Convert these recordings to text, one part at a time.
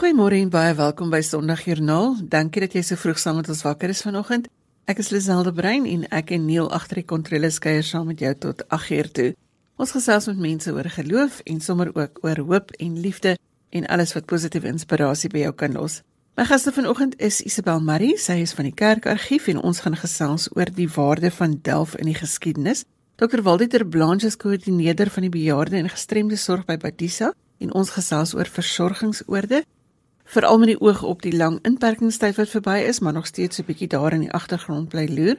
Goeiemôre en baie welkom by Sondagjoernaal. Dankie dat jy so vroeg saam met ons wakker is vanoggend. Ek is Liselde Brein en ek en Neil agter die kontroles kuier saam met jou tot 8uur toe. Ons gesels met mense oor geloof en sommer ook oor hoop en liefde en alles wat positiewe inspirasie by jou kan los. My gaste vanoggend is Isabel Marie, sy is van die Kerkargief en ons gaan gesels oor die waarde van delf in die geskiedenis. Dr. Walditer Blanche is koördineerder van die bejaarde en gestremde sorg by Batisa en ons gesels oor versorgingsoorde veral met die oog op die lang inperkingstyd wat verby is, maar nog steeds 'n bietjie daar in die agtergrond bly loer.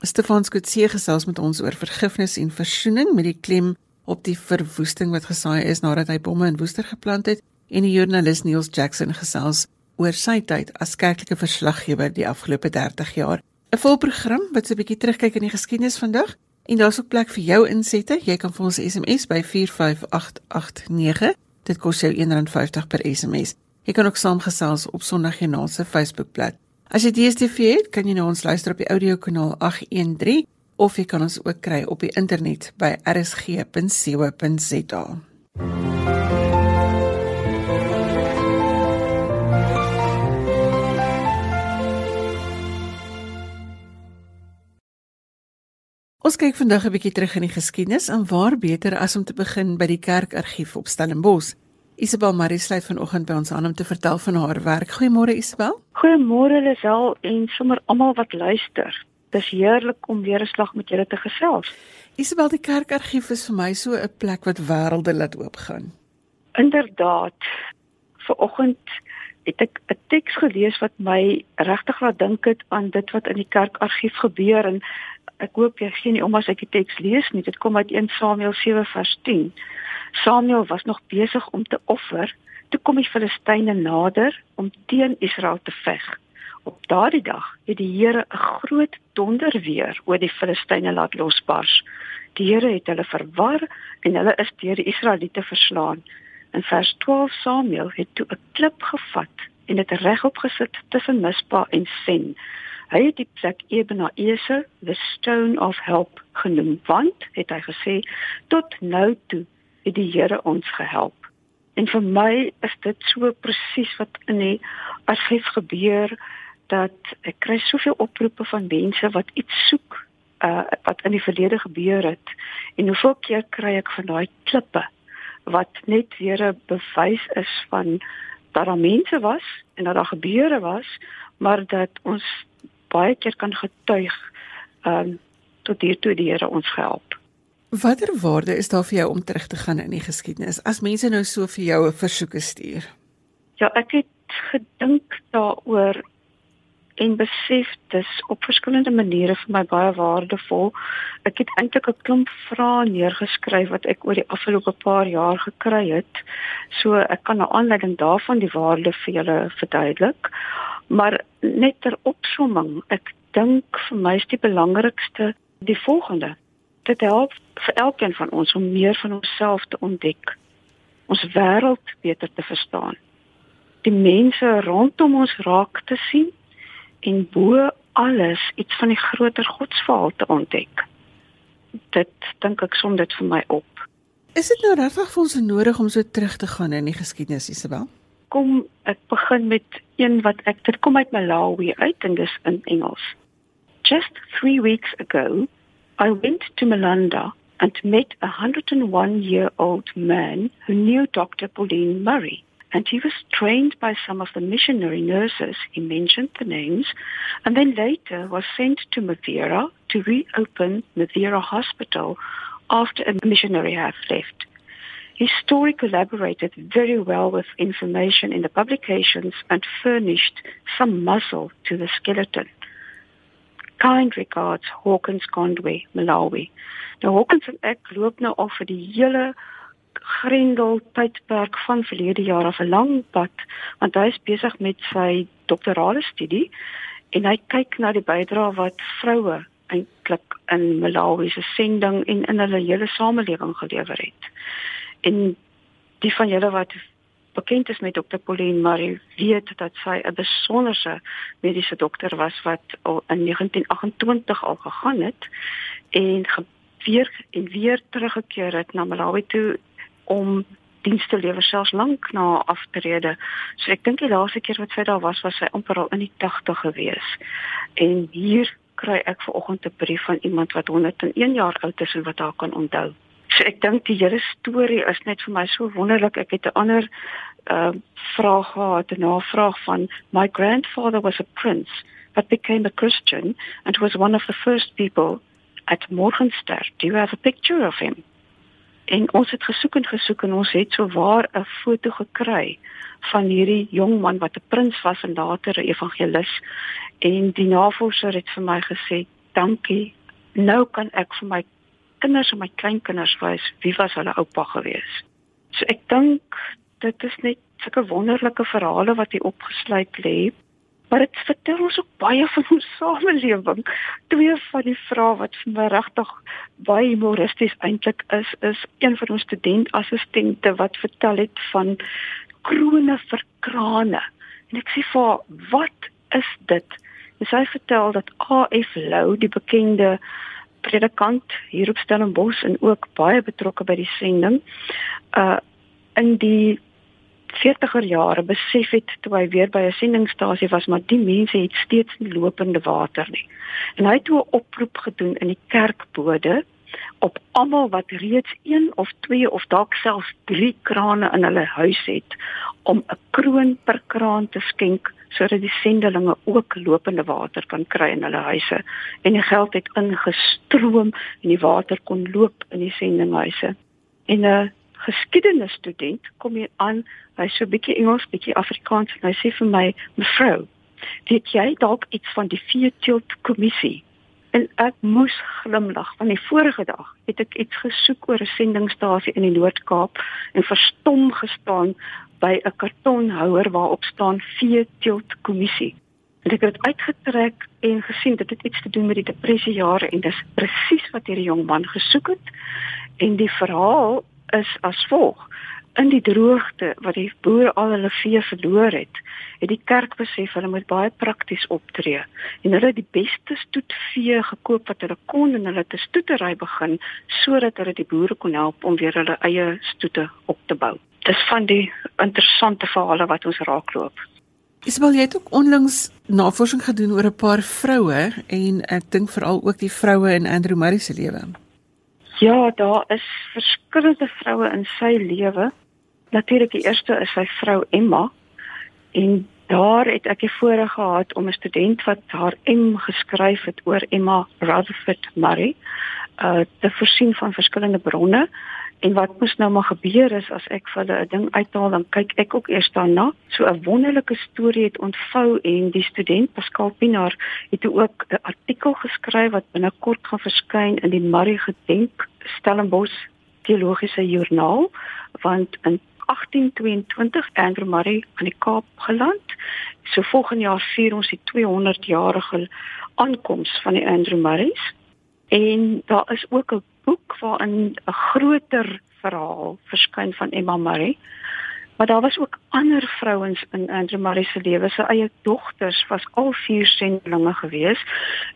Stefan Skutse gesels met ons oor vergifnis en versoening met die klem op die verwoesting wat gesaai is nadat hy bomme in Woester geplant het en die joernalis Niels Jackson gesels oor sy tyd as kerklike verslaggewer die afgelope 30 jaar. 'n Volprogram wat so 'n bietjie terugkyk in die geskiedenis vandag en daar's ook plek vir jou insette. Jy kan vir ons SMS by 45889. Dit kos jou R1.50 per SMS. Jy kan ook saamgesels op Sondagjoernaal se Facebookblad. As jy DStv het, kan jy na ons luister op die audiokanaal 813 of jy kan ons ook kry op die internet by rsg.co.za. Ons kyk vandag 'n bietjie terug in die geskiedenis en waar beter as om te begin by die kerkargief op Stellenbosch. Isabel Marie sluit vanoggend by ons aan om te vertel van haar werk. Goeiemôre Isabel. Goeiemôre Lisel en sommer almal wat luister. Dis heerlik om weer 'n slag met julle te gesels. Isabel, die kerkargief is vir my so 'n plek wat wêrelde laat oopgaan. Inderdaad. Vanoggend het ek 'n teks gelees wat my regtig laat dink het aan dit wat in die kerkargief gebeur en ek hoop jy sien nie om as ek die teks lees nie. Dit kom uit 1 Samuel 7 vers 10. Samuel was nog besig om te offer toe kom die Filistyne nader om teen Israel te veg. Op daardie dag het die Here 'n groot donderweer oor die Filistyne laat losbars. Die Here het hulle verwar en hulle is deur die Israeliete verslaan. In vers 12 Samuel het toe 'n klip gevat en dit regop gesit tussen Mispa en Sen. Hy het die plek Ebena Eser, the stone of help genoem, want het hy gesê tot nou toe het die Here ons gehelp. En vir my is dit so presies wat in die argief gebeur dat ek kry soveel oproepe van mense wat iets soek uh wat in die verlede gebeur het en hoeveel keer kry ek van daai klippe wat net weer 'n bewys is van dat daar mense was en dat daar gebeure was maar dat ons baie keer kan getuig ehm um, tot hier toe die Here ons help. Watter waarde is daar vir jou om terug te gaan in die geskiedenis as mense nou so vir jou 'n versoeke stuur? Ja, ek het gedink daaroor en besef dis op verskillende maniere vir my baie waardevol. Ek het eintlik 'n klomp vrae neergeskryf wat ek oor die afgelope paar jaar gekry het. So ek kan 'n aanleiding daarvan die waarde vir julle verduidelik. Maar net ter opsomming, ek dink vir my is die belangrikste die volgende. Dit help vir elkeen van ons om meer van onsself te ontdek. Ons wêreld beter te verstaan. Die mense rondom ons raak te sien en bo alles iets van die groter godsverhaal te ontdek. Dit dink ek som dit vir my op. Is dit nou regtig vir ons nodig om so terug te gaan in die geskiedenis, Isabel? Kom ek begin met een wat ek dit kom uit Malawi uit en dis in Engels. Just 3 weeks ago, I went to Malanda and met a 101-year-old man who knew Dr. Pauline Murray. And he was trained by some of the missionary nurses. He mentioned the names and then later was sent to Madeira to reopen Madeira Hospital after a missionary had left. His story collaborated very well with information in the publications and furnished some muscle to the skeleton. Kind regards Hawkins Conway, Malawi. Nou Hawkins en ek loop nou al vir die grendel tydperk van verlede jaar af 'n lang pad want hy is besig met sy doktorale studie en hy kyk na die bydrae wat vroue eintlik in Malawi se sending en in hulle hele samelewing gelewer het. En die van julle wat bekend is met dokter Pauline Marie weet dat sy 'n besonderse mediese dokter was wat al in 1928 al gegaan het en weer en weer teruggekeer het na Malawi toe om dienste lewer selfs lank na aftrede. So ek dink die laaste keer wat sy daar was, was sy amper al in die 80 gewees. En hier kry ek vanoggend 'n brief van iemand wat 101 jaar oud is en wat haar kan onthou. So ek dink die hele storie is net vir my so wonderlik. Ek het 'n ander uh vraag gehad, 'n navraag van my grandfather was a prince but became a Christian and was one of the first people at Morgenster. Do you have a picture of him? En ons het gesoek en gesoek en ons het so waar 'n foto gekry van hierdie jong man wat 'n prins was en later 'n evangelis. En die navorser het vir my gesê, "Dankie. Nou kan ek vir my kinders en my kleinkinders wys wie was hulle oupa gewees." So ek dink dit is net sulke wonderlike verhale wat hier opgesluit lê. Maar dit vertel ons ook baie van ons samelewing. Twee van die vrae wat vir my regtig baie humoristies eintlik is, is een van ons studentassistente wat vertel het van krone vir krane. En ek sê vir wat is dit? En sy vertel dat AF Lou, die bekende predikant hier op Stellenbosch en ook baie betrokke by die sending, uh in die 40er jare besef het toe hy weer by 'n sendingstasie was maar die mense het steeds nie lopende water nie. En hy het toe 'n oproep gedoen in die kerkbode op almal wat reeds 1 of 2 of dalk selfs 3 krane in hulle huis het om 'n kroon per kraan te skenk sodat die sendelinge ook lopende water kan kry in hulle huise en die geld het ingestroom en die water kon loop in die sendinghuise. En 'n uh, geskiedenisstudent kom hier aan, hy so bietjie Engels, bietjie Afrikaans en hy sê vir my, "Mevrou, weet jy dalk iets van die Veetilt kommissie?" En ek moes glimlag want die vorige dag het ek iets gesoek oor 'n sendingstasie in die Noord-Kaap en verstom gestaan by 'n kartonhouer waarop staan Veetilt kommissie. En ek het uitgetrek en gesien dit het iets te doen met die depressiejare en dis presies wat hierdie jong man gesoek het. En die verhaal is as volg in die droogte wat die boere al hulle vee verloor het, het die kerk besef hulle moet baie prakties optree en hulle het die beste stoetvee gekoop wat hulle kon en hulle het 'n stoetery begin sodat hulle die boere kon help om weer hulle eie stoete op te bou. Dis van die interessante verhale wat ons raakloop. Isabel, jy het ook onlangs navorsing gedoen oor 'n paar vroue en ek dink veral ook die vroue in Andrew Murray se lewe. Ja, daar is verskillende vroue in sy lewe. Natuurlik die eerste is sy vrou Emma. En daar het ek die voorreg gehad om 'n student wat haar M geskryf het oor Emma Rutherford Murray, uh te voorsien van verskillende bronne. En wat moes nou maar gebeur is as ek vir hulle 'n ding uithaal dan kyk ek ook eers daarna. So 'n wonderlike storie het ontvou en die student Pascal Pinaar het ook 'n artikel geskryf wat binnekort gaan verskyn in die Marie Gedenk Stellenbosch Teologiese Joernaal want in 1822 Andrew Murray aan die Kaap geland. So volgende jaar vier ons die 200 jarige aankoms van die Andrew Murrays. En daar is ook 'n boek waarin 'n groter verhaal verskyn van Emma Murray. Maar daar was ook ander vrouens in Andrew Murray se lewe. Sy eie dogters was al vier sendlinge gewees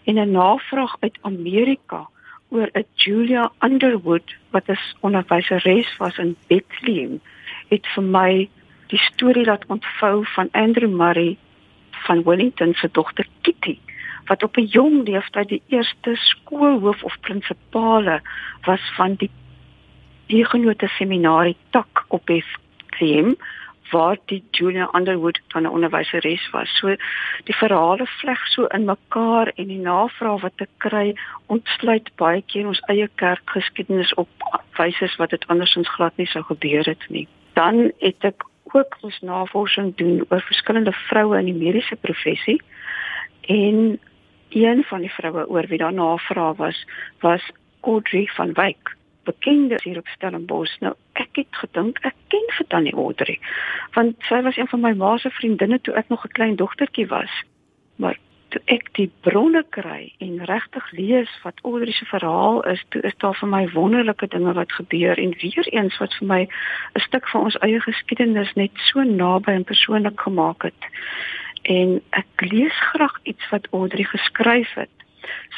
en 'n navraag uit Amerika oor 'n Julia Underwood wat 'n onderwyseres was in Bethlehem het vir my die storie laat ontvou van Andrew Murray van Wellington se dogter Kitty wat op 'n jong leeftyd die eerste skoolhoof of prinsipale was van die Diegenote Seminarie tak op FCM waar die Julia Underwood dan 'n onderwyseres was. So die verhale vleg so in mekaar en die navraag wat ek kry ontsluit baie keer ons eie kerkgeskiedenis op wyse wat dit andersins glad nie sou gebeur het nie. Dan het ek ook ons navorsing doen oor verskillende vroue in die mediese professie en een van die vroue oor wie daar navraag was, was Audrey van Wyk, bekende hier op Stellenbosch. Nou, ek het gedink ek ken vir Tannie Audrey, want sy was een van my ma se vriendinne toe ek nog 'n klein dogtertjie was. Maar toe ek die bronne kry en regtig lees wat Audrey se verhaal is, toe is daar vir my wonderlike dinge wat gebeur en weer eens wat vir my 'n stuk van ons eie geskiedenis net so naby en persoonlik gemaak het en ek lees graag iets wat Audrey geskryf het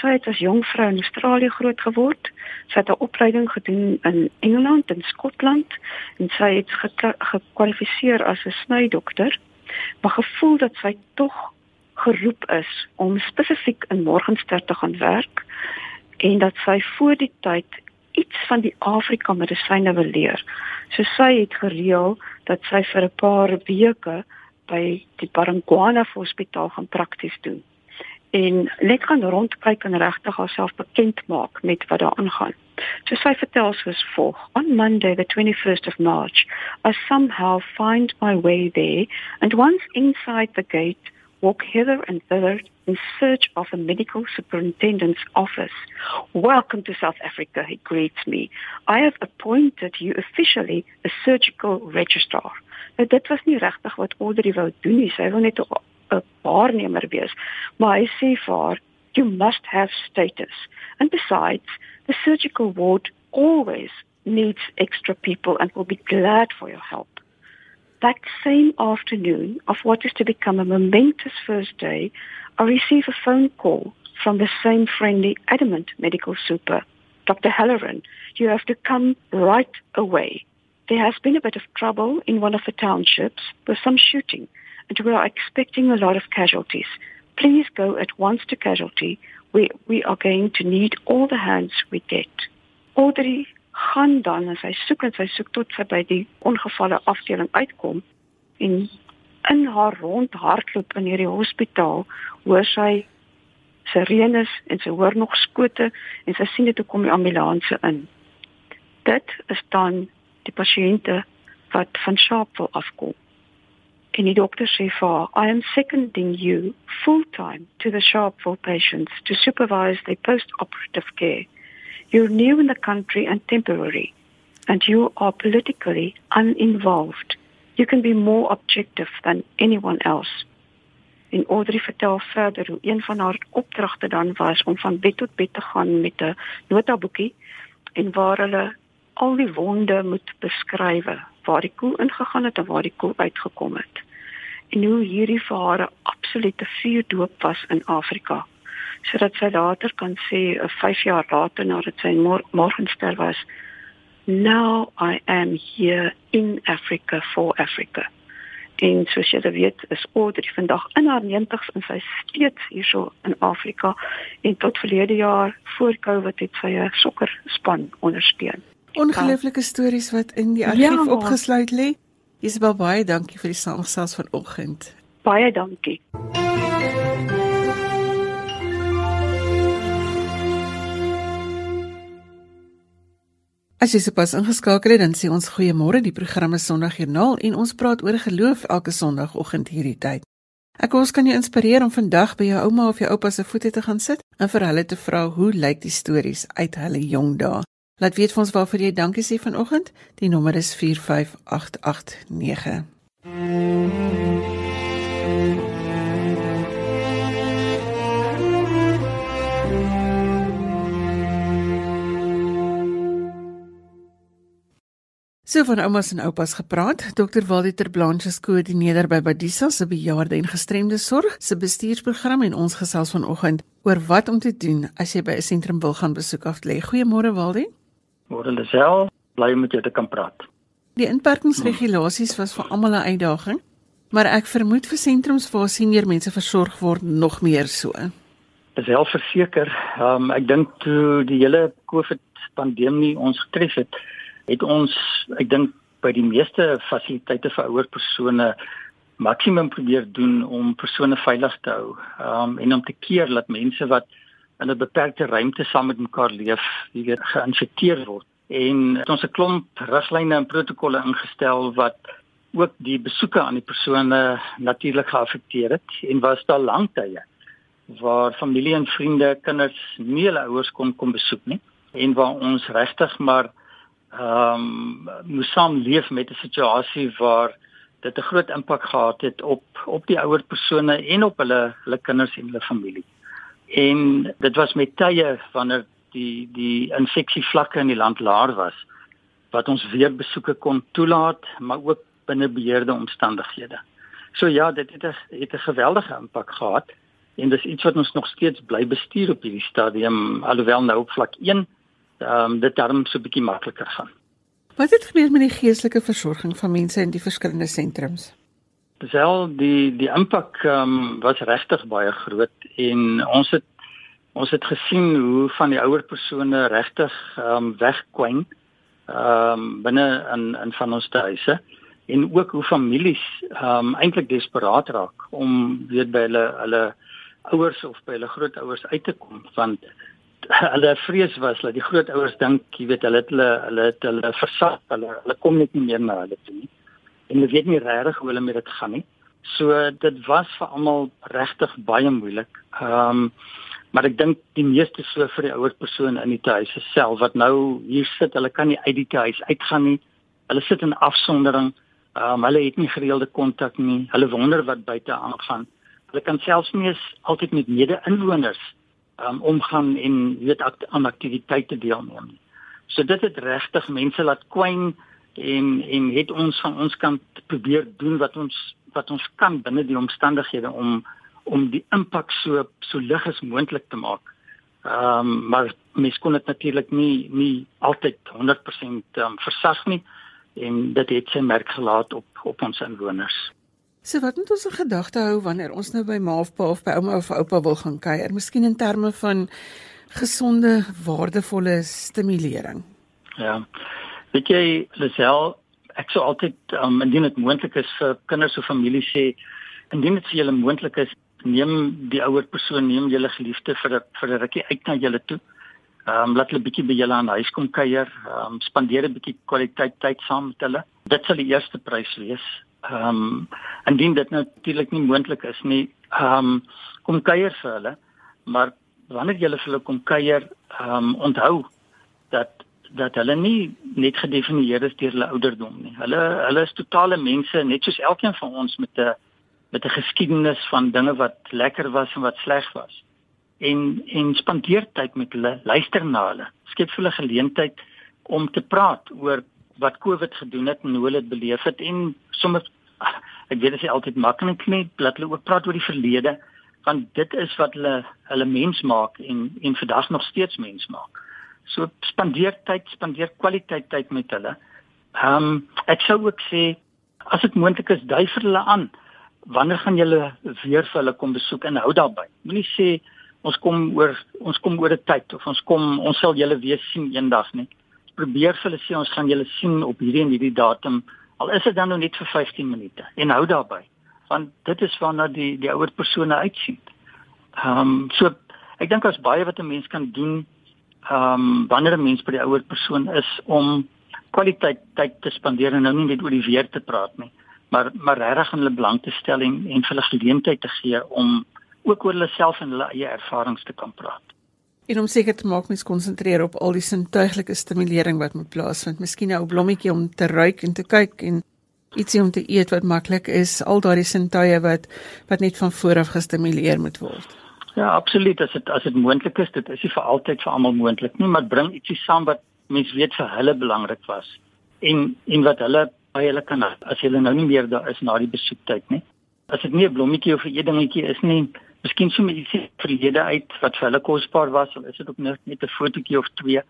Sy het as jong vrou in Australië groot geword. Sy het 'n opleiding gedoen in Engeland en Skotland en sy het gekwalifiseer as 'n snydokter, maar gevoel dat sy tog geroep is om spesifiek in Morgenster te gaan werk en dat sy voor die tyd iets van die Afrika medisyne wil leer. So sy het gereël dat sy vir 'n paar weke by die Baragwana Hospitaal gaan prakties doen en net gaan rondkyk en regtig haarself bekend maak met wat daar aangaan. So sy vertel soos volg: On Monday the 21st of March, I somehow find my way there and once inside the gate walk hither and thither in search of a medical superintendent's office. Welcome to South Africa, he greets me. I have appointed you officially a surgical registrar. Nou dit was nie regtig wat Audrey wou doen nie. Sy wou net 'n waarnemer wees. Maar hy sê vir haar, you must have status. And besides, the surgical ward always needs extra people and will be glad for your help. That same afternoon of what is to become a momentous first day, I receive a phone call from the same friendly adamant medical super, Dr. Halloran. You have to come right away. There has been a bit of trouble in one of the townships with some shooting and we are expecting a lot of casualties. Please go at once to casualty. We, we are going to need all the hands we get. Audrey gaan dan en sy soek en sy soek tot sy by die ongevalle afdeling uitkom en in haar rond hardloop in hierdie hospitaal hoor sy sirenes en sy hoor nog skote en sy sien dit toe kom die ambulanse in. Dit is dan die pasiënte wat van Sharpeville afkom. En die dokter sê vir haar, I am seconding you full-time to the Sharpeville patients to supervise their post-operative care. You're new in the country and temporary, and you are politically uninvolved. You can be more objective than anyone else. En Audrey vertel verder hoe een van haar opdragte dan was om van bed tot bed te gaan met 'n notaboekie en waar hulle al die wonde moet beskryf waar die koel ingegaan het en waar die koel uitgekom het. En hoe hierdie vir haar 'n absolute vuurdoop was in Afrika. Sodat sy later kan sê 'n 5 jaar later nadat sy mor morgenster was, now I am here in Africa for Africa. En soos jy weet, is Audrey vandag in haar 90's en sy steeds hierso in Afrika en tot verlede jaar voor Covid het sy 'n sokkerspan ondersteun. Ongelooflike stories wat in die argief ja, opgesluit lê. Isabel baie dankie vir die samestelling vanoggend. Baie dankie. As jy sopas ingeskakel het, dan sê ons goeiemôre. Die program is Sondagjoernaal en ons praat oor geloof elke Sondagoggend hierdie tyd. Ek hoop ons kan jou inspireer om vandag by jou ouma of jou oupa se voete te gaan sit en vir hulle te vra hoe lyk die stories uit hulle jong dae. Laat weet vir ons waarvoor jy dankie sê vanoggend. Die nommer is 45889. So van oumas en oupas gepraat. Dr. Waldieter Blanche is koördineerder by Badisa se bejaarde en gestremde sorg se bestuursprogram en ons gesels vanoggend oor wat om te doen as jy by 'n sentrum wil gaan besoek af lê. Goeiemôre Waldie. Môre Lisel, bly met jou te kan praat. Die inperkingsregulasies was vir almal 'n uitdaging, maar ek vermoed vir sentrums waar senior mense versorg word nog meer so. Lisel verseker, um, ek dink toe die hele COVID pandemie ons getref het, het ons ek dink by die meeste fasiliteite vir ouer persone maksimum probeer doen om persone veilig te hou. Um en om te keer dat mense wat in 'n beperkte ruimte saam met mekaar leef, weet, geïnfekteer word. En het ons 'n klomp riglyne en protokolle ingestel wat ook die besoeke aan die persone natuurlik geaffekteer het. En was daar lank tye waar familie en vriende kinders nie hulle ouers kon kom besoek nie. En waar ons regtig maar ehm um, moes saam leef met 'n situasie waar dit 'n groot impak gehad het op op die ouer persone en op hulle hulle kinders en hulle familie en dit was met tye wanneer die die infeksievlakke in die land laer was wat ons weer besoeke kon toelaat maar ook binne beheerde omstandighede. So ja, dit het 'n het 'n geweldige impak gehad en dis iets wat ons nog steeds bly bestuur op hierdie stadium alhoewel nou op vlak 1 ehm um, dit darm so 'n bietjie makliker gaan. Wat het gebeur met die geestelike versorging van mense in die verskillende sentrums? Wel die die impak um, was regtig baie groot en ons het ons het gesien hoe van die ouer persone regtig um, wegkwyn um, binne in in van ons huise en ook hoe families um, eintlik desperaat raak om weer by hulle hulle ouers of by hulle grootouers uit te kom want hulle vrees was dat die grootouers dink, jy weet, hulle het hulle hulle het hulle versag, hulle hulle kom net nie meer na hulle toe nie. En hulle weet nie regtig hoe hulle met dit gaan nie. So dit was vir almal regtig baie moeilik. Ehm um, maar ek dink die meeste so vir die ouer persoon in die huis self wat nou hier sit, hulle kan nie uit die huis uitgaan nie. Hulle sit in afsondering. Ehm um, hulle het nie gereelde kontak nie. Hulle wonder wat buite aangaan. Hulle kan selfs nie eens altyd met mede-inwoners um, omgaan en weet aan aktiwiteite deelneem nie. So dit het regtig mense laat kwyn en en het ons van ons kant probeer doen wat ons wat ons kan binne die omstandighede om om die impak so so lig as moontlik te maak. Ehm um, maar mens kon dit natuurlik nie nie altyd 100% um, ehm, versag nie en dit het sy merk gelaat op op ons inwoners. So wat moet ons in gedagte hou wanneer ons nou by ma of pa of by ouma of oupa wil gaan kuier? Miskien in terme van gesonde, waardevolle stimulering. Ja. Weet jy, Lisel, ek sou altyd um, indien dit moontlik is vir kinders of families sê, indien dit vir julle moontlik is, neem die ouer persoon, neem julle geliefde vir vir 'n rukkie uit na julle toe. Ehm um, laat hulle bietjie by julle aan huis kom kuier, ehm um, spandeer 'n bietjie kwaliteit tyd saam met hulle. Dit sal die eerste prys wees ehm um, indien dit natuurlik nie moontlik is nie, ehm um, kom kuier vir hulle, maar wanneer jy vir hulle kom kuier, ehm um, onthou dat dat hulle nie net gedefinieer is deur hulle ouderdom nie. Hulle hulle is totale mense, net soos elkeen van ons met 'n met 'n geskiedenis van dinge wat lekker was en wat sleg was. En en spandeer tyd met hulle, luister na hulle. Skep vir hulle geleentheid om te praat oor wat COVID gedoen het en hoe hulle dit beleef het en sommer ek weet dit is altyd maklik nie dat hulle ook praat oor die verlede want dit is wat hulle hulle mens maak en en vandag nog steeds mens maak. So spandeer tyd, spandeer kwaliteit tyd met hulle. Ehm um, ek sou ook sê as dit moontlik is, dui vir hulle aan. Wanneer gaan julle weer vir hulle kom besoek en hou daarby? Moenie sê ons kom oor ons kom oor 'n tyd of ons kom ons sal julle weer sien eendag nie probeer vir hulle sê ons gaan julle sien op hierdie en hierdie datum al is dit dan nou net vir 15 minute en hou daarby want dit is waarna die die ouer persone uitsien. Ehm um, so ek dink daar's baie wat 'n mens kan doen ehm um, wanneer 'n mens by die ouer persoon is om kwaliteit tyd te spandeer en nou nie net oor die weer te praat nie maar maar regtig aan hulle belang te stel en en vir hulle geleentheid te gee om ook oor hulle self en hulle eie ervarings te kan praat. En om seker te maak mens konsentreer op al die sintuiglike stimulering wat moet plaasvind. Miskien 'n ou blommetjie om te ruik en te kyk en ietsie om te eet wat maklik is. Al daardie sintuie wat wat net van vooraf gestimuleer moet word. Ja, absoluut. As dit as dit moontlik is, dit is nie vir altyd vir almal moontlik nie, maar bring ietsie saam wat mens weet vir hulle belangrik was en en wat hulle by hulle kan as hulle nou nie meer daar is na die besoektyd nie. As dit nie 'n blommetjie of 'n eetdingetjie is nie, miskien so met ietsie verlede uit wat vir hulle kosbaar was of is dit ook net net 'n fotootjie of twee.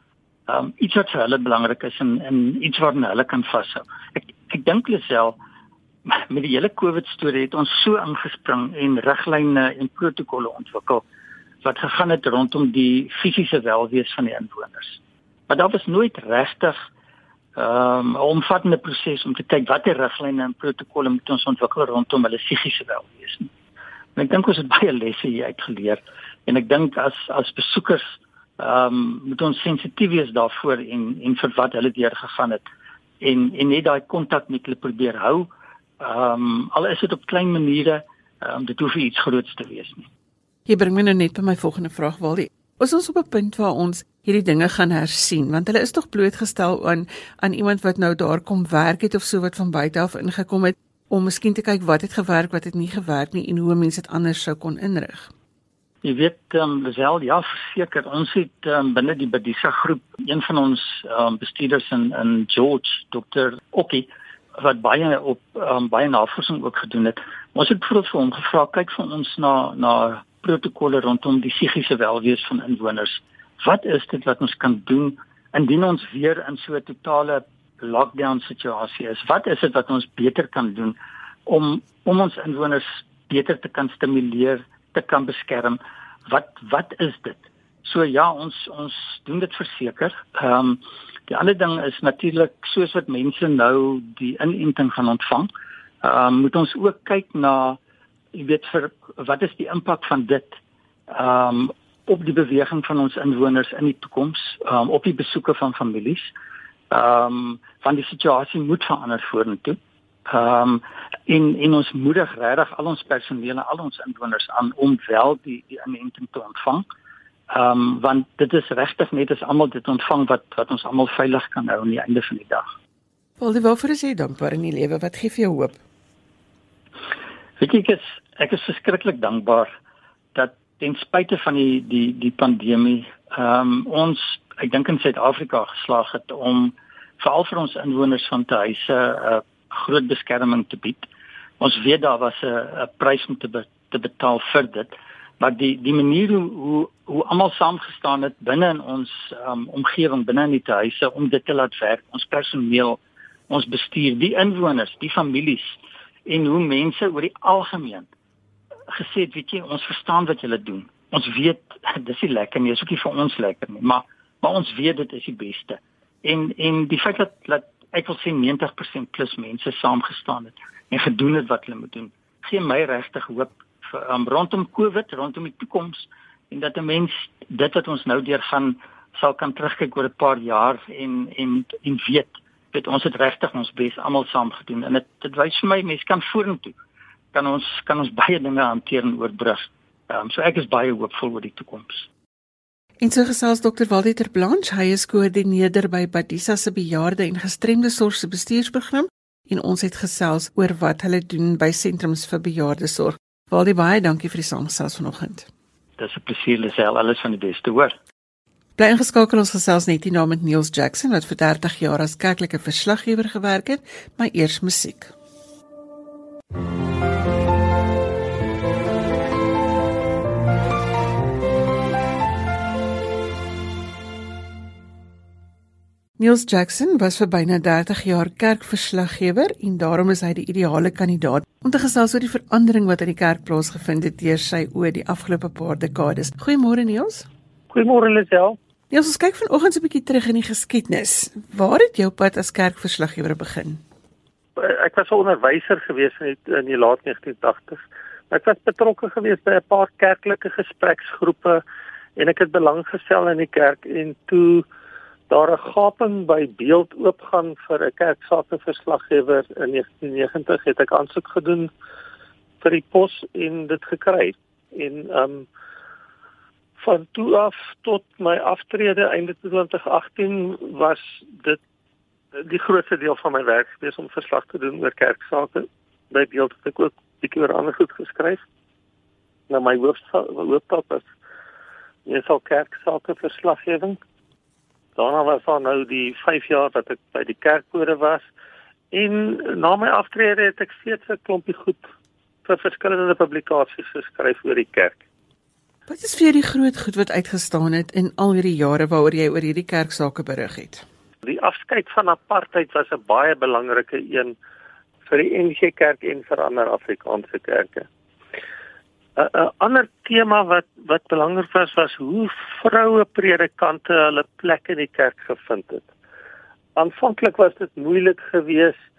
Um iets wat vir hulle belangrik is en en iets waarna hulle kan vashou. Ek ek dink alself met die hele COVID storie het ons so ingespring en riglyne en protokolle ontwikkel wat gegaan het rondom die fisiese welwees van die inwoners. Maar daar was nooit regtig um 'n omvattende proses om te kyk watter riglyne en protokolle moet ons ontwikkel rondom hulle psigiese welwees nie. En ek dink ons het baie lesse hier uitgeleer en ek dink as as besoekers ehm um, moet ons sensitief wees daarvoor en en vir wat hulle deur gegaan het en en net daai kontak met hulle probeer hou. Ehm um, al is dit op klein maniere, ehm um, dit hoef iets groots te wees nie. Hier bring my nou net by my volgende vraag, Waldie. Ons is op 'n punt waar ons hierdie dinge gaan hersien want hulle is tog blootgestel aan aan iemand wat nou daar kom werk het of so wat van buite af ingekom het om miskien te kyk wat het gewerk, wat het nie gewerk nie en hoe mense dit anders sou kon inrig. Jy weet, ehm um, wel ja, verseker ons het um, binne die Bedisa groep een van ons ehm um, bestuurders in in George, Dr. Okkie wat baie op um, baie navorsing ook gedoen het. Ons het bijvoorbeeld vir hom gevra kyk vir ons na na protokolle rondom die psigiese welwees van inwoners. Wat is dit wat ons kan doen indien ons weer in so 'n totale lockdown situasie is? Wat is dit wat ons beter kan doen om om ons inwoners beter te kan stimuleer, te kan beskerm? Wat wat is dit? So ja, ons ons doen dit verseker. Ehm um, die ander ding is natuurlik soos wat mense nou die inenting gaan ontvang, ehm um, moet ons ook kyk na jy weet vir wat is die impak van dit ehm um, op die beweging van ons inwoners in die toekoms, ehm um, op die besoeke van families. Ehm um, van die situasie moet verander vorentoe. Ehm um, in in ons moedig regtig al ons personeel en al ons inwoners aan om wel die die inenting te ontvang. Ehm um, want dit is regtig net as almal dit ontvang wat wat ons almal veilig kan hou aan die einde van die dag. Wel, waarvoor is jy dankbaar in die lewe? Wat gee vir jou hoop? Weet jy, ek is ek is verskriklik dankbaar dat ten spyte van die die die pandemie, ehm um, ons ek dink in Suid-Afrika geslaag het om veral vir ons inwoners van te huise 'n uh, groot beskerming te bied. Ons weet daar was 'n 'n prys om te be, te betaal vir dit, maar die die manier hoe hoe, hoe almal saamgestaan het binne in ons um, omgewing binne in die huise om dit te laat werk, ons personeel, ons bestuur, die inwoners, die families en hoe mense oor die algemeen gesê het, weet jy, ons verstaan wat julle doen. Ons weet dis nie lekker nie, is ook nie vir ons lekker nie, maar maar ons weet dit is die beste. En en die feit dat dat ek wil sê 90% plus mense saamgestaan het en gedoen het wat hulle moet doen, gee my regtig hoop um, rondom Covid, rondom die toekoms en dat 'n mens dit wat ons nou deurgaan sal kan terugkyk oor 'n paar jaar en en en weet dit ons het regtig ons bes almal saam gedoen en dit dit wys vir my mense kan vorentoe kan ons kan ons baie dinge hanteer en oorbrug. Um, so ek is baie hoopvol oor die toekoms. En so gesels Dr. Waldieter Blanche, hy is koördineerder by Badisa se bejaarde en gestremde sorg se bestuursprogram en ons het gesels oor wat hulle doen by sentrums vir bejaarde sorg. Waldie baie dankie vir die saamgesels vanoggend. Dis 'n plesier lesel alles van die beste hoor. Bly ingeskakel ons gesels net hier na met Niels Jackson wat vir 30 jaar as kerklike verslaggewer gewerk het, maar eers musiek. Niels Jackson was vir byna 30 jaar kerkverslaggewer en daarom is hy die ideale kandidaat om te gesels oor die verandering wat in die kerk plaasgevind het deur sy oë die afgelope paar dekades. Goeiemôre Niels. Goeiemôre Lisel. Niels, ons kyk vanoggend 'n bietjie terug in die geskiedenis. Waar het jou pad as kerkverslaggewer begin? Ek was 'n onderwyser gewees in die, in die laat 1980s. Ek was betrokke gewees by 'n paar kerklike gespreksgroepe en ek het belang gestel in die kerk en toe daar 'n gaping by beeld oopgaan vir 'n kerksake verslaggewer in 1990 het ek aansoek gedoen vir die pos en dit gekry. En um, van toe af tot my aftrede einde 2018 was dit die grootste deel van my werk gewees om verslag te doen oor kerksake. By beeld het ek ook bietjie oor ander goed geskryf. Nou my hooftaak was meestal kerksake verslaggewing Daarna was daar nou die 5 jaar wat ek by die kerkkode was en na my aftrede het ek steeds 'n klompie goed vir verskillende publikasies geskryf oor die kerk. Wat is vir die groot goed wat uitgestaan het in al hierdie jare waaroor jy oor hierdie kerksake berig het? Die afskeid van apartheid was 'n baie belangrike een vir die NG Kerk en vir ander Afrikaanse kerke. 'n ander tema wat wat belangrik was was hoe vroue predikante hulle plek in die kerk gevind het. Aanvanklik was dit moeilik geweest,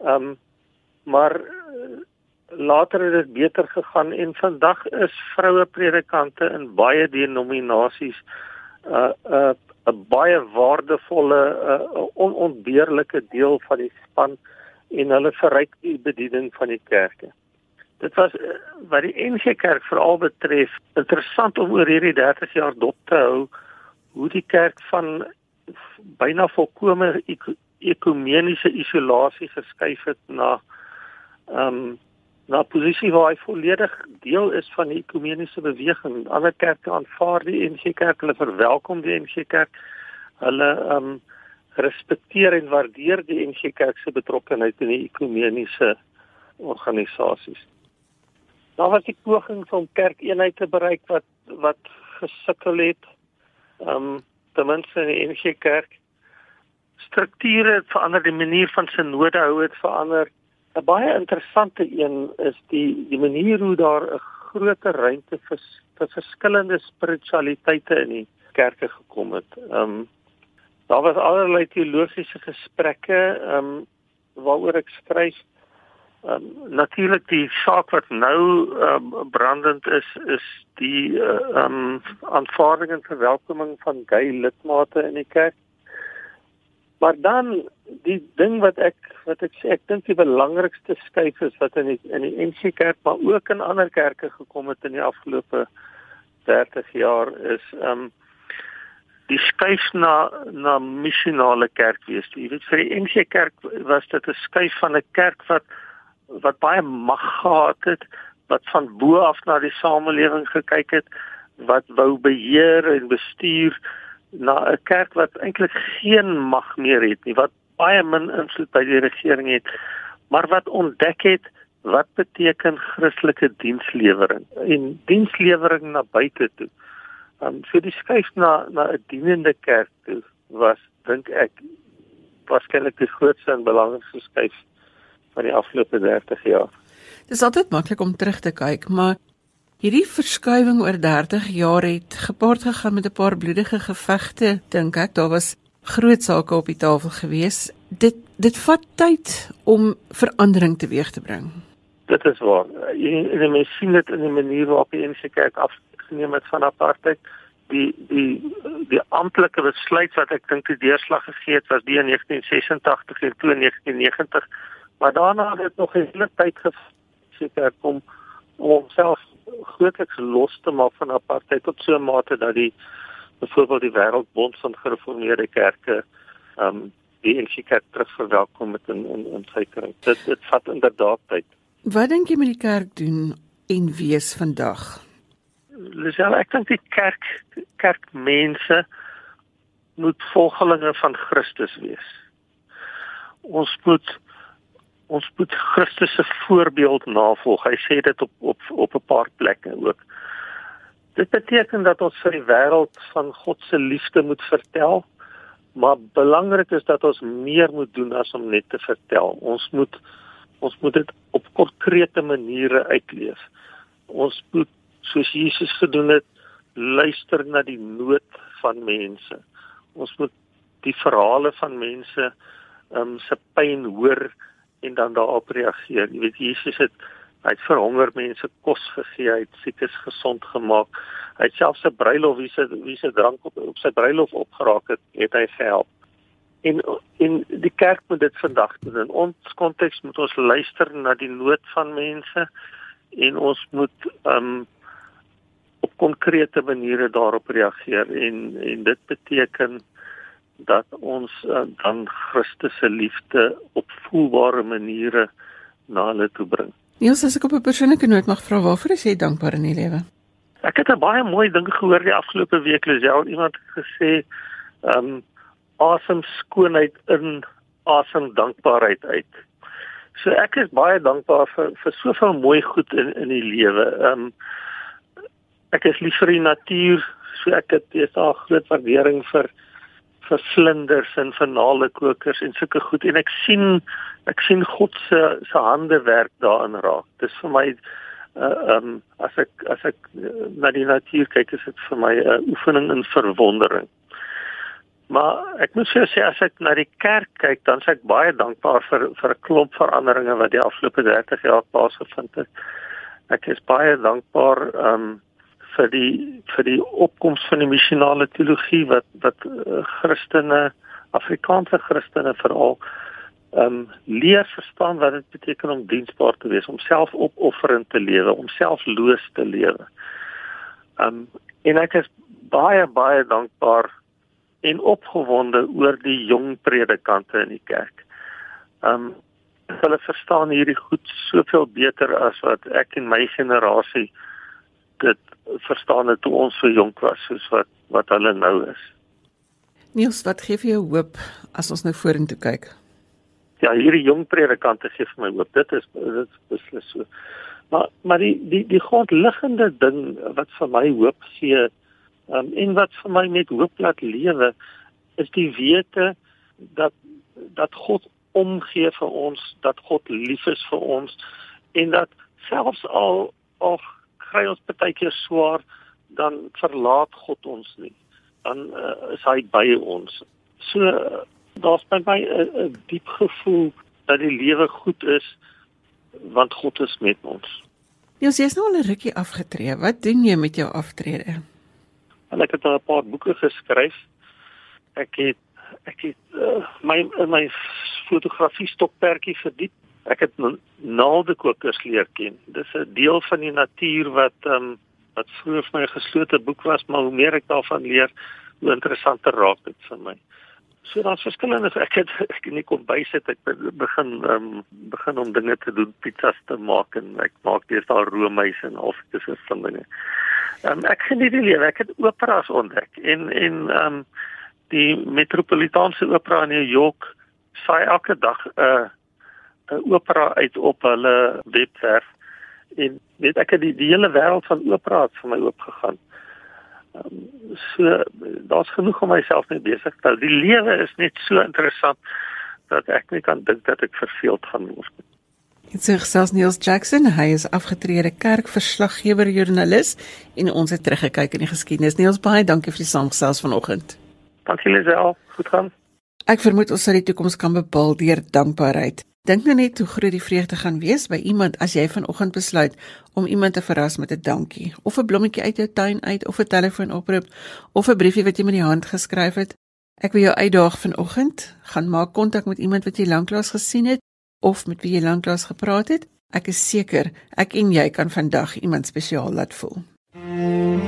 um, maar uh, later het dit beter gegaan en vandag is vroue predikante in baie denominasies 'n uh, 'n uh, 'n baie waardevolle uh, onontbeerlike deel van die span en hulle verryk die bediening van die kerke. Dit was uh, wat die NG Kerk veral betref interessant om oor hierdie 30 jaar dop te hou hoe die kerk van byna volkomme ekumeniese isolasie geskuif het na ehm um, na posisie waar hy volledig deel is van die ekumeniese beweging. Ander kerke aanvaar die NG Kerk, hulle verwelkom die NG Kerk. Hulle ehm um, respekteer en waardeer die NG Kerk se betrokkeheid in die ekumeniese organisasies. Daar was die pogings om kerkeenheid te bereik wat wat gesukkel het. Ehm um, ten minste in die NG Kerk strukture het verander, die manier van synode hou het verander. 'n Baie interessante een is die die manier hoe daar 'n groter ruimte vir vir verskillende spiritualiteite in die kerke gekom het. Ehm um, daar was allerlei teologiese gesprekke ehm um, waaroor ek skryf. Ehm um, natuurlik die saak wat nou ehm um, brandend is is die eh, ehm uh, um, aanvaarding en verwelkoming van gay lidmate in die kerk. Maar dan die ding wat ek wat ek sê ek dink die belangrikste skuif is wat in die in die NG Kerk maar ook in ander kerke gekom het in die afgelope 30 jaar is um die skuif na na missionale kerk wees. Jy weet vir die NG Kerk was dit 'n skuif van 'n kerk wat wat baie mag gehad het, wat van bo af na die samelewing gekyk het, wat wou beheer en bestuur na 'n kerk wat eintlik geen mag meer het nie, wat baie min invloed by die regering het, maar wat ontdek het wat beteken Christelike dienslewering en dienslewering na buite toe. Um so die skuif na na 'n dienende kerk toe was dink ek waarskynlik die grootste en belangrikste skuif van die afgelope 30 jaar. Dit is altyd maklik om terug te kyk, maar Hierdie verskuiwing oor 30 jaar het gepaard gegaan met 'n paar bloedige gevegte, dink ek. Daar was groot sake op die tafel gewees. Dit dit vat tyd om verandering teweeg te bring. Dit is waar. En die mens sien dit in die manier waarop die NG Kerk afgeneem het van apartheid. Die die die amptelike besluit wat ek dink die deurslag gegee het was die in 1986 en toe in 1990. Maar daarna het dit nog 'n hele tyd geseker kom om homself grootliks los te maak van apartheid tot so 'n mate dat die byvoorbeeld die wêreldbond van gereformeerde kerke ehm um, die NG Kerk terug verwelkom met in in, in sy kring. Dit dit vat inderdaad tyd. Wat dink jy met die kerk doen en wees vandag? Lisel, ek dink die kerk kerkmense moet volgelinge van Christus wees. Ons moet ons moet Christus se voorbeeld navolg. Hy sê dit op op op 'n paar plekke ook. Dit beteken dat ons vir die wêreld van God se liefde moet vertel, maar belangrik is dat ons meer moet doen as om net te vertel. Ons moet ons moet dit op konkrete maniere uitleef. Ons moet soos Jesus gedoen het, luister na die nood van mense. Ons moet die verhale van mense um, se pyn hoor en dan daarop reageer. Jy weet Jesus het hy het vir honger mense kos gegee, hy het siekes gesond gemaak. Hy het selfs 'n bruilof wie se wie se drank op op sy bruilof opgeraak het, het hy gehelp. En in die kerk moet dit vandag doen. In ons konteks moet ons luister na die nood van mense en ons moet um op konkrete maniere daarop reageer en en dit beteken dat ons uh, dan Christus se liefde op voelbare maniere na hulle toe bring. Niels, as ek op 'n persoonlike noot mag vra, waarvoor is jy dankbaar in die lewe? Ek het 'n baie mooi ding gehoor die afgelope week, Lisel, iemand het gesê, ehm, um, awesome skoonheid in awesome dankbaarheid uit. So ek is baie dankbaar vir vir soveel mooi goed in in die lewe. Ehm um, ek is lief vir die natuur, so ek het baie groot waardering vir vir vlinders en vir naalekokers en sulke goed en ek sien ek sien God se se hande werk daarin raak. Dis vir my uh um as ek as ek uh, na die natuur kyk is dit vir my 'n uh, oefening in verwondering. Maar ek moet sê as ek na die kerk kyk, dan is ek baie dankbaar vir vir 'n klomp veranderinge wat die afgelope 30 jaar plaasgevind het. Ek is baie dankbaar um vir die vir die opkoms van die missionale teologie wat wat uh, Christene Afrikaanse Christene veral ehm um, leer verstaan wat dit beteken om diensbaar te wees, om selfopofferend te lewe, om selfloos te lewe. Ehm um, en ek is baie baie dankbaar en opgewonde oor die jong predikante in die kerk. Ehm um, hulle verstaan hierdie goed soveel beter as wat ek en my generasie dit verstaan het toe ons so jonk was soos wat wat hulle nou is. Niels, wat gee vir jou hoop as ons nou vorentoe kyk? Ja, hierdie jong predikante gee vir my hoop. Dit is dit is beslis so. Maar maar die die die grondliggende ding wat vir my hoop gee um, en wat vir my met hoop laat lewe is die wete dat dat God omgee vir ons, dat God lief is vir ons en dat selfs al of kry ons baie keer swaar dan verlaat God ons nie. Dan uh, is hy by ons. So uh, daar's by my 'n diep gevoel dat die lewe goed is want God is met ons. Jy's jy's nou al 'n rukkie afgetree. Wat doen jy met jou aftrede? En ek het 'n paar boeke geskryf. Ek het ek het uh, my my fotografie stokperdjie verdiep. Ek het naaldekokers leer ken. Dis 'n deel van die natuur wat ehm um, wat vroeër vir my 'n geslote boek was, maar hoe meer ek daarvan leer, hoe interessanter raak dit vir my. So daar's verskillende ek het ek nie kom bysit ek begin um, begin om dinge te doen pizzas te maak en ek maak al roomys en of dis is van dinge. Um, ek geniet die lewe ek het operas ontdek en en um, die metropolitaanse opera in New York saai elke dag 'n uh, 'n opera uit op hulle webwerf en weet ek het die, die hele wêreld van opera vir my oopgegaan. Um, so daar's genoeg om myself mee besig te hou. Die lewe is net so interessant dat ek nie kan dink dat ek verveeld gaan word nie. Dit sê selfs Niels Jackson, hy is afgetrede kerkverslaggewer joernalis en ons het teruggekyk in die geskiedenis. Niels, baie dankie vir die saamgesels vanoggend. Dankie Lisel, goed gaan. Ek vermoed ons sal die toekoms kan bepaal deur dankbaarheid. Dink nou net hoe groot die vreugde gaan wees by iemand as jy vanoggend besluit om iemand te verras met 'n dankie of 'n blommetjie uit jou tuin uit of 'n telefoonoproep of 'n briefie wat jy met die hand geskryf het. Ek wil jou uitdaag vanoggend, gaan maak kontak met iemand wat jy lanklaas gesien het of met wie jy lanklaas gepraat het. Ek is seker ek en jy kan vandag iemand spesiaal laat voel. Mm -hmm.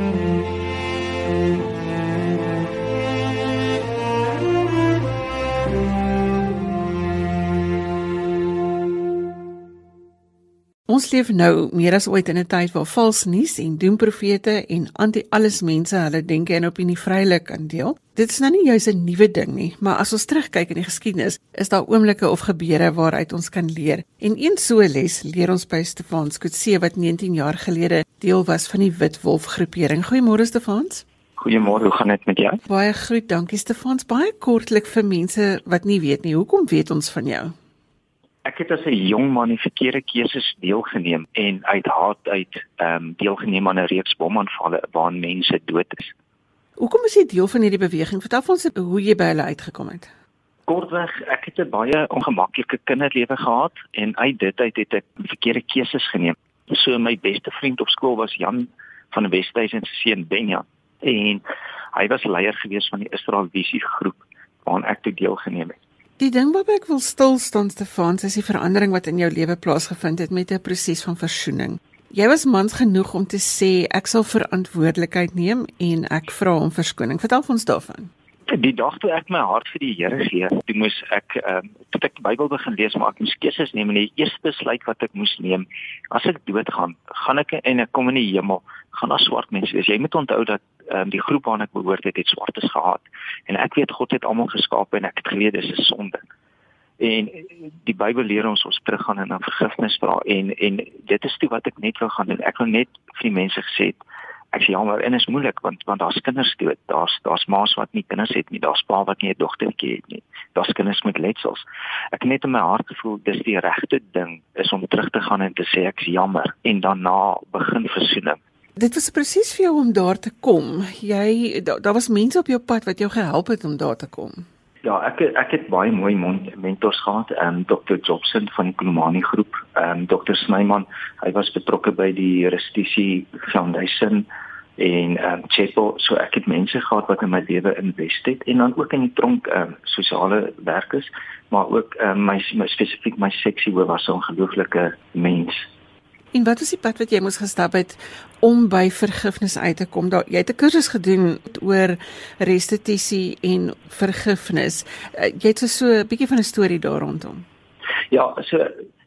Ons leef nou meer as ooit in 'n tyd waar vals nuus en doemprofete en anti-alles mense hulle denke en opinie vrylik kan deel. Dit is nou nie juis 'n nuwe ding nie, maar as ons terugkyk in die geskiedenis, is daar oomblikke of gebeure waaruit ons kan leer. En een so les leer ons by Stefans Kutse wat 19 jaar gelede deel was van die Wit Wolf groepering. Goeiemôre Stefans. Goeiemôre, hoe gaan dit met jou? Baie goed, dankie Stefans. Baie kortlik vir mense wat nie weet nie, hoekom weet ons van jou? Ek het as 'n jong man die verkeerde keuses deelgeneem en uit haat uit ehm um, deelgeneem aan 'n reeks bomaanvalle waarin mense dood is. Hoekom is jy deel van hierdie beweging? Vertel ons hoe jy by hulle uitgekom het. Kortweg, ek het 'n baie ongemaklike kinderlewe gehad en uit dit uit het ek verkeerde keuses geneem. So my beste vriend op skool was Jan van die Wesduisen se seun Benja en hy was leier gewees van die Israel Visie groep waaraan ek toe deelgeneem het. Die ding waarby ek wil stil staan Stefans is die verandering wat in jou lewe plaasgevind het met 'n proses van versoening. Jy was mans genoeg om te sê ek sal verantwoordelikheid neem en ek vra om verskoning. Vertel ons daarvan. Die dag toe ek my hart vir die Here gee, toe moes ek ehm uh, toe ek die Bybel begin lees, maar ek moes keuses neem en die eerste besluit wat ek moes neem, as ek doodgaan, gaan ek en ek kom in die hemel, gaan daar swart mense wees. Jy moet onthou dat um, die groep waarna ek behoort het, het swartes gehad. En ek weet God het almal geskaap en ek het geweet dis 'n sonde. En die Bybel leer ons ons teruggaan en dan vergifnis vra en en dit is toe wat ek net wou gaan doen. Ek wil net vir die mense gesê het ek sê jammer en is moeilik want want daar's kinders dood. Daar's daar's ma's wat nie kinders het nie. Daar's pa wat nie 'n dogtertjie het nie. Daar's kinders met letsels. Ek net in my hart gevoel dis die regte ding is om terug te gaan en te sê ek's jammer en daarna begin versoening. Dit was presies vir jou om daar te kom. Jy daar da was mense op jou pad wat jou gehelp het om daar te kom. Ja, ek ek het baie mooi mentors gehad, ehm um, Dr. Jobson van die Kulumani groep, ehm um, Dr. Snyman, hy was betrokke by die Restitusie Foundation en ehm um, Chapel, so ek het mense gehad wat in my lewe invest het en dan ook in die tronk ehm um, sosiale werkers, maar ook ehm um, my, my spesifiek my seksie hoof was 'n ongelooflike mens En wat was die pad wat jy moes gestap het om by vergifnis uit te kom? Daar jy het 'n kursus gedoen oor restituisie en vergifnis. Eh, jy het so 'n bietjie van 'n storie daar rondom. Ja, so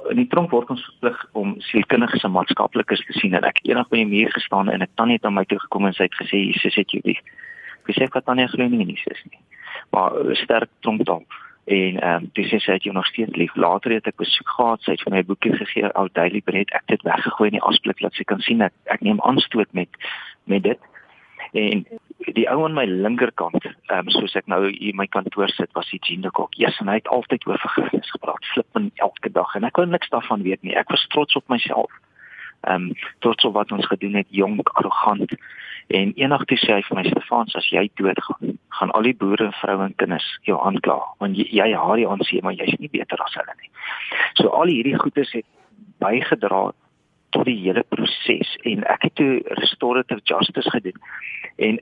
in die tronk word ons verplig om sielkundiges en maatskaplikes te sien en ek eendag by 'n muur gestaan en 'n tannie het aan my toe gekom en sy het gesê Jesus het jou lief. Ek sê ek kan nie glo nie Jesus nie. Maar sterk tronk dan. En ehm um, dis sê sy het jou nog steeds lief. Later het ek besoek gehad, sy het vir my boekie gegee, Our Daily Bread. Ek het dit weggegooi in die asblik laat sy kan sien ek ek neem aanstoot met met dit. En die ou aan my linkerkant, ehm um, soos ek nou hier in my kantoor sit, was die Jean de Kok. Yes, en hy het altyd oor vergifnis gepraat, flippend elke dag en ek wou niks daarvan weet nie. Ek was trots op myself. Ehm um, trots op wat ons gedoen het, jonk, arrogant. En eendag toe sê hy vir my Stefans, as jy doodgaan, gaan al die boere, vroue en kinders jou aankla want jy jy haar die aansien, maar jy's nie beter as hulle nie. So al hierdie goedes het bygedra tot die hele proses en ek het toe restorative justice gedoen. En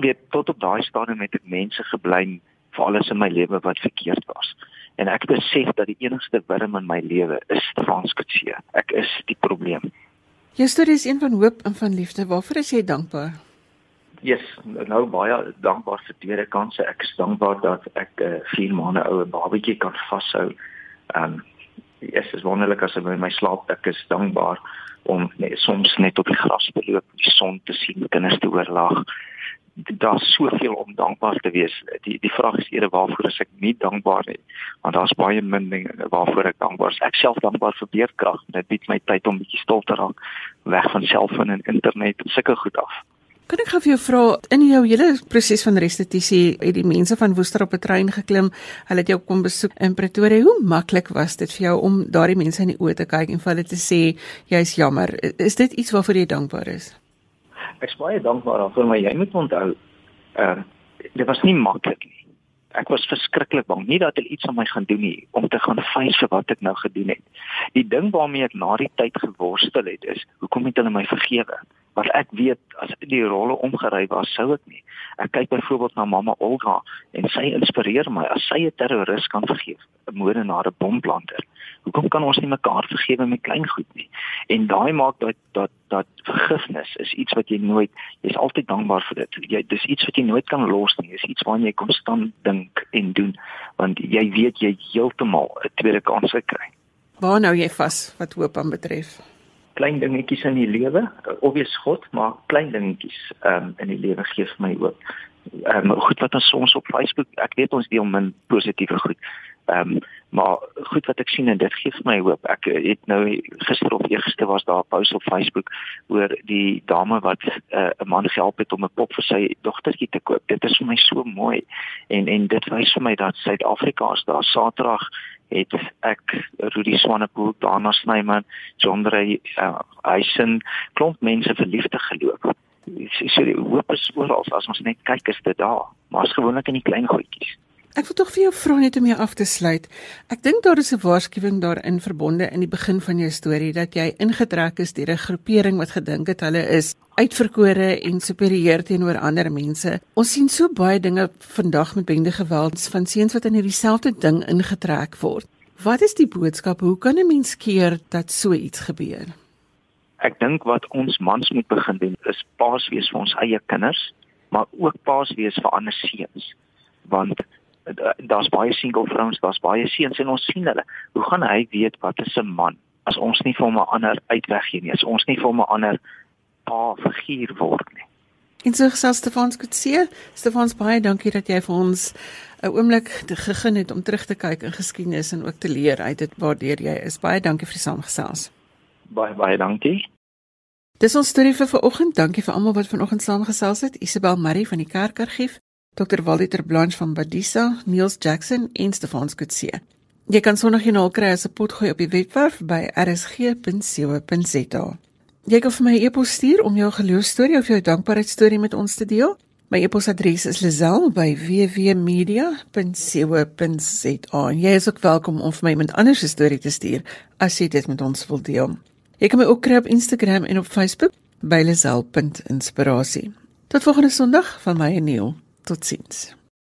weet tot op daai stadium het ek mense geblame vir alles in my lewe wat verkeerd was. En ek besef dat die enigste wurm in my lewe is Stefans Kutse. Ek is die probleem. Jou storie is een van hoop en van liefde. Waarvoor is jy dankbaar? Yes, nou baie dankbaar vir tweede kansse. Ek is dankbaar dat ek 'n uh, 4 maande oue babatjie kan vashou. Ehm um, yes, is wonderlik as ek in my slaap ek is dankbaar om nee, soms net op die gras te loop, die son te sien, kinders te oorlag daar's soveel om dankbaar te wees. Die die vraag is eerder waarvoor is ek nie dankbaar nie? Want daar's baie min dinge waarvoor ek dankbaar is. Ek self dankbaar vir beerdkrag. Dit bied my tyd om bietjie stil te raak weg van selfoon en internet en sulke goed af. Kan ek gou vir jou vra in jou hele proses van restituisie het die mense van Woester op 'n trein geklim. Hulle het jou kom besoek in Pretoria. Hoe maklik was dit vir jou om daardie mense in die oë te kyk en vir hulle te sê jy's jammer? Is dit iets waarvoor jy dankbaar is? Ek's baie dankbaar daarvoor, maar jy moet onthou, ehm uh, dit was nie maklik nie. Ek was verskriklik bang nie dat hulle iets aan my gaan doen nie om te gaan face wat ek nou gedoen het. Die ding waarmee ek na die tyd geworstel het is, hoekom het hulle my vergewe? Want ek weet as die rolle omgery was, sou ek nie. Ek kyk byvoorbeeld na mamma Olga en sy inspireer my as sy 'n terroris kan vergeef, 'n moordenaar, 'n bomplanter hoekom kan ons nie mekaar vergewe met klein goed nie? En daai maak dat dat dat vergifnis is iets wat jy nooit jy's altyd dankbaar vir dit. Jy dis iets wat jy nooit kan los nie. Dis iets waaraan jy konstant dink en doen want jy weet jy heeltemal 'n tweede kans kry. Waar nou jy vas wat hoop aan betref? Klein dingetjies in die lewe, obvious God, maar klein dingetjies um, in die lewe gee vir my hoop. Ehm um, goed wat ons soms op Facebook, ek weet ons deel min positiewe goed. Ehm um, maar goed wat ek sien en dit gee vir my hoop. Ek het nou gister of eergister was daar 'n post op Facebook oor die dame wat eh, 'n uh, man gehelp het om 'n pop vir sy dogtertjie te koop. Dit is vir my so mooi. En en dit wys vir my dat Suid-Afrika is daar Saterdag het ek Rudy Swanepoel, Dana Snyman, sonder hy uh, hy sin klomp mense verliefte geloop. So die hoop is oral as ons net kyk is dit daar. Maar as gewoonlik in die klein goedjies. Ek wil tog vir jou vra net om jou af te sluit. Ek dink daar is 'n waarskuwing daarin verbonde in die begin van jou storie dat jy ingetrek is deur 'n groepering wat gedink het hulle is uitverkore en superieur teenoor ander mense. Ons sien so baie dinge vandag met bende geweld van seuns wat in hierdie selfde ding ingetrek word. Wat is die boodskap? Hoe kan 'n mens keer dat so iets gebeur? Ek dink wat ons mans moet begin doen is paas wees vir ons eie kinders, maar ook paas wees vir ander seuns. Want daar's baie single vrouens, daar's baie seuns en ons sien hulle. Hoe gaan hy weet wat is 'n man as ons nie vir hom 'n ander uitweg gee nie, as ons nie vir hom 'n ander pa figuur word nie. En so gesels Stefans Kutse. Stefans baie dankie dat jy vir ons 'n oomblik gegee het om terug te kyk in geskiedenis en ook te leer uit dit waardeur jy is. Baie dankie vir die saamgesels. Baie baie dankie. Dis ons storie vir vanoggend. Dankie vir almal wat vanoggend saamgesels het. Isabel Marie van die Kerkargief. Dr. Walter Blanche van Badisa, Niels Jackson en Stefan Skutse. Jy kan sonnigjoernaal kry as 'n potgooi op die webwerf by rsg.co.za. Jy kan vir my 'n e e-pos stuur om jou geloostorie of jou dankbaarheidstorie met ons te deel. My e-posadres is lazel@wwmedia.co.za. Jy is ook welkom om vir my 'n ander storie te stuur as jy dit met ons wil deel. Jy kan my ook kry op Instagram en op Facebook by lazel.inspirasie. Tot volgende Sondag van my en Neil. Totsiens.